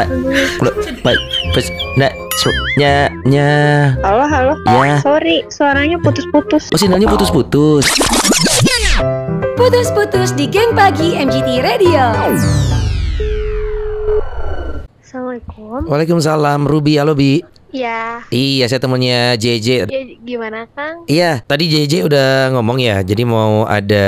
Pak, Pak, Pak, Pak, Nah, nya, nya. Halo, halo. Ya. Sorry, suaranya putus-putus. Oh, sinyalnya putus-putus. Putus-putus di geng pagi MGT Radio. Assalamualaikum. Waalaikumsalam, Ruby, halo Bi. Ya, Iya, saya temennya JJ. ya gimana Kang? Iya, tadi JJ udah ngomong ya, jadi mau ada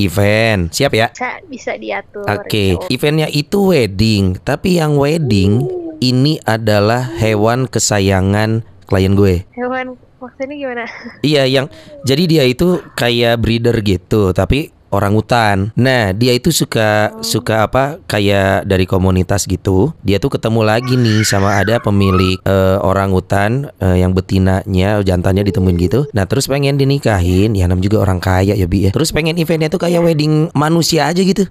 event. Siap ya? Bisa bisa diatur. Oke, gitu. eventnya itu wedding, tapi yang wedding ini adalah hewan kesayangan klien gue. Hewan maksudnya gimana? Iya, yang jadi dia itu kayak breeder gitu, tapi orang hutan. Nah, dia itu suka suka apa? Kayak dari komunitas gitu. Dia tuh ketemu lagi nih sama ada pemilik eh, orang hutan eh, yang betinanya, jantannya ditemuin gitu. Nah, terus pengen dinikahin. Ya, nam juga orang kaya ya, Bi ya. Terus pengen eventnya tuh kayak wedding manusia aja gitu.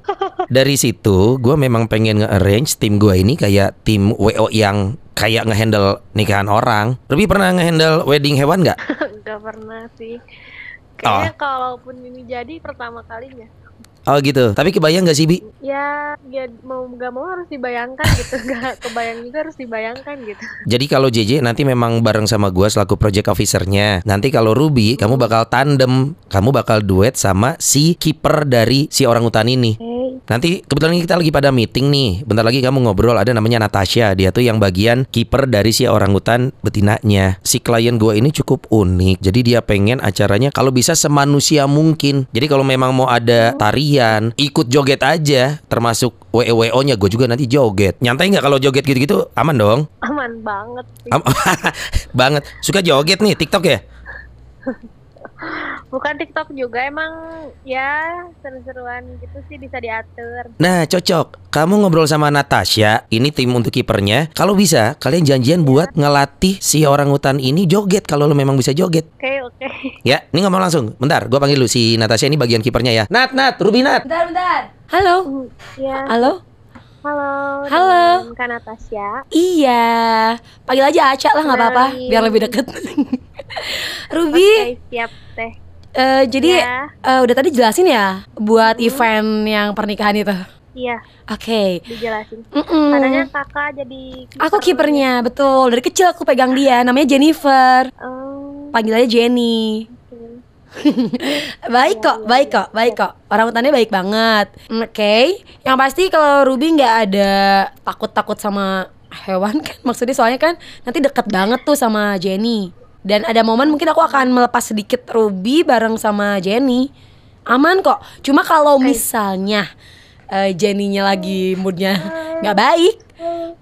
Dari situ, gue memang pengen nge-arrange tim gue ini kayak tim WO yang kayak ngehandle nikahan orang. Lebih pernah ngehandle wedding hewan nggak? Gak pernah sih. Oh. Kayaknya kalaupun ini jadi pertama kalinya. Oh gitu. Tapi kebayang gak sih Bi? Ya, ya mau nggak mau harus dibayangkan gitu. Gak kebayang juga harus dibayangkan gitu. Jadi kalau JJ nanti memang bareng sama gua selaku project officernya. Nanti kalau Ruby kamu bakal tandem, kamu bakal duet sama si kiper dari si orang hutan ini. Hey, Nanti kebetulan kita lagi pada meeting nih. Bentar lagi kamu ngobrol ada namanya Natasha. Dia tuh yang bagian kiper dari si orang hutan betinanya. Si klien gua ini cukup unik. Jadi dia pengen acaranya kalau bisa semanusia mungkin. Jadi kalau memang mau ada tarian, ikut joget aja. Termasuk WO-nya gue juga nanti joget. Nyantai nggak kalau joget gitu-gitu? Aman dong. aman banget. Am- banget suka joget nih TikTok ya Bukan TikTok juga emang ya seru-seruan gitu sih bisa diatur. nah cocok kamu ngobrol sama Natasha ini tim untuk kipernya kalau bisa kalian janjian buat ngelatih si orang hutan ini joget kalau lo memang bisa joget Oke, oke. ya ini ngomong langsung bentar gue panggil lu si Natasha ini bagian kipernya ya Nat Nat Ruby Nat Bentar, bentar. Halo. Ya, Halo. halo. Halo. Kak Natasha. Iya. Panggil aja Aca lah nggak apa-apa, biar lebih deket. Ruby, Oke, siap teh. eh, jadi Ya. eh, udah tadi jelasin ya buat event yang pernikahan itu. Iya, Oke. dijelasin. Mm-mm. Katanya kakak jadi Aku kipernya, betul. Dari kecil aku pegang dia, namanya Jennifer. Oh, Panggil aja Jenny. baik kok, baik kok, baik kok. Orang hutannya baik banget. Oke. Yang pasti kalau Ruby nggak ada takut-takut sama hewan kan, maksudnya soalnya kan nanti deket banget tuh sama Jenny. Dan ada momen mungkin aku akan melepas sedikit Ruby bareng sama Jenny. Aman kok. Cuma kalau misalnya eh, Jenny-nya lagi moodnya nggak baik,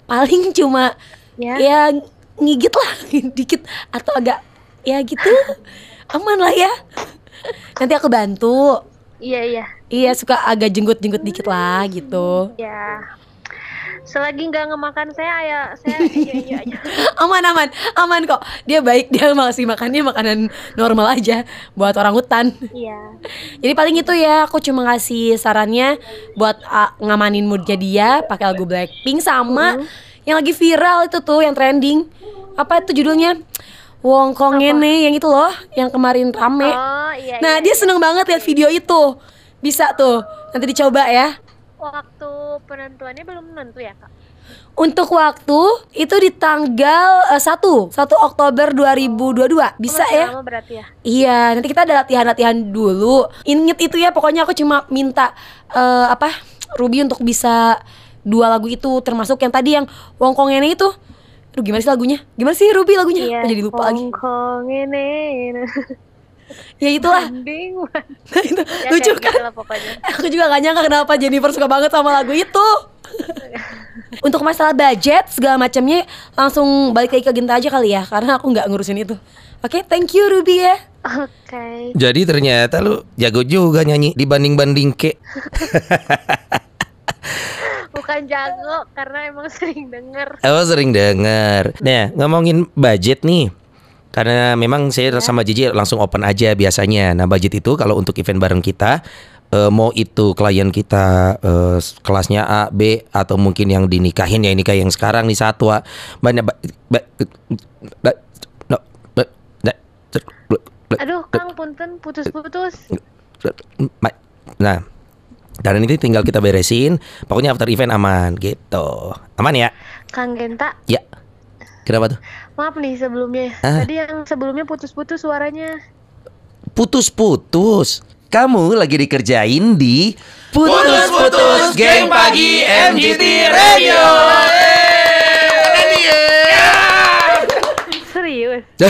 paling cuma Ya. ya ngigit lah dikit atau agak ya gitu aman lah ya nanti aku bantu Iya, iya. iya suka agak jenggut-jenggut dikit lah gitu Ya. Selagi nggak ngemakan saya, ya saya iya iya aja. aman aman aman kok. Dia baik dia masih makannya makanan normal aja buat orang hutan. Iya. jadi paling itu ya aku cuma ngasih sarannya buat ah, ngamanin moodnya dia pakai lagu Blackpink sama yang lagi viral itu tuh yang trending. Apa itu judulnya? Wong Kong ini yang itu loh yang kemarin rame. Oh, iya. Nah iya, dia seneng banget lihat video itu. Bisa tuh Nanti dicoba ya Waktu penentuannya belum menentu ya, Kak? Untuk waktu Itu di tanggal eh, 1 1 Oktober 2022 Bisa Masih ya Lama berarti ya. Iya nanti kita ada latihan-latihan dulu Ingat itu ya pokoknya aku cuma minta eh, Apa Ruby untuk bisa Dua lagu itu Termasuk yang tadi yang Wong Kong ini itu Aduh gimana sih lagunya? Gimana sih Ruby lagunya? Iya. Aku jadi lupa lagi Hong Kong ini. Ya itulah Banding. itu Ya, Lucu kan? gitu lah pokoknya. Aku juga gak nyangka kenapa Jennifer suka banget sama lagu itu. Untuk masalah budget segala macamnya langsung balik lagi ke Genta aja kali ya karena aku nggak ngurusin itu. Oke, thank you Ruby ya. Oke. jadi ternyata lu jago juga nyanyi dibanding-banding ke Bukan jago karena emang sering denger. Oh sering denger Nah ngomongin budget nih Karena memang saya sama Jiji langsung open aja biasanya Nah budget itu kalau untuk event bareng kita eh, Mau itu klien kita eh, kelasnya A, B Atau mungkin yang dinikahin ya nikah yang sekarang nih satwa Banyak ba- ba- ba- no, ba- da- Aduh, Kang punten putus-putus. Nah, dan ini tinggal kita beresin. Pokoknya after event aman gitu. Aman ya? Kang Genta, Ya. Kenapa tuh? maaf nih sebelumnya. Ah. Tadi yang sebelumnya putus-putus suaranya. Putus-putus. Kamu lagi dikerjain di Putus-putus Geng Pagi MGT Radio. Serius.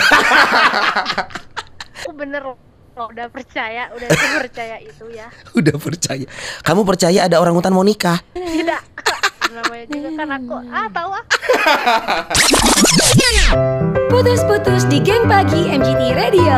Aku bener loh udah percaya, udah percaya itu ya. Udah percaya. Kamu percaya ada orang hutan mau nikah? Tidak. Namanya juga kan aku. Ah, tahu ah. Putus-putus di geng pagi MGT Radio.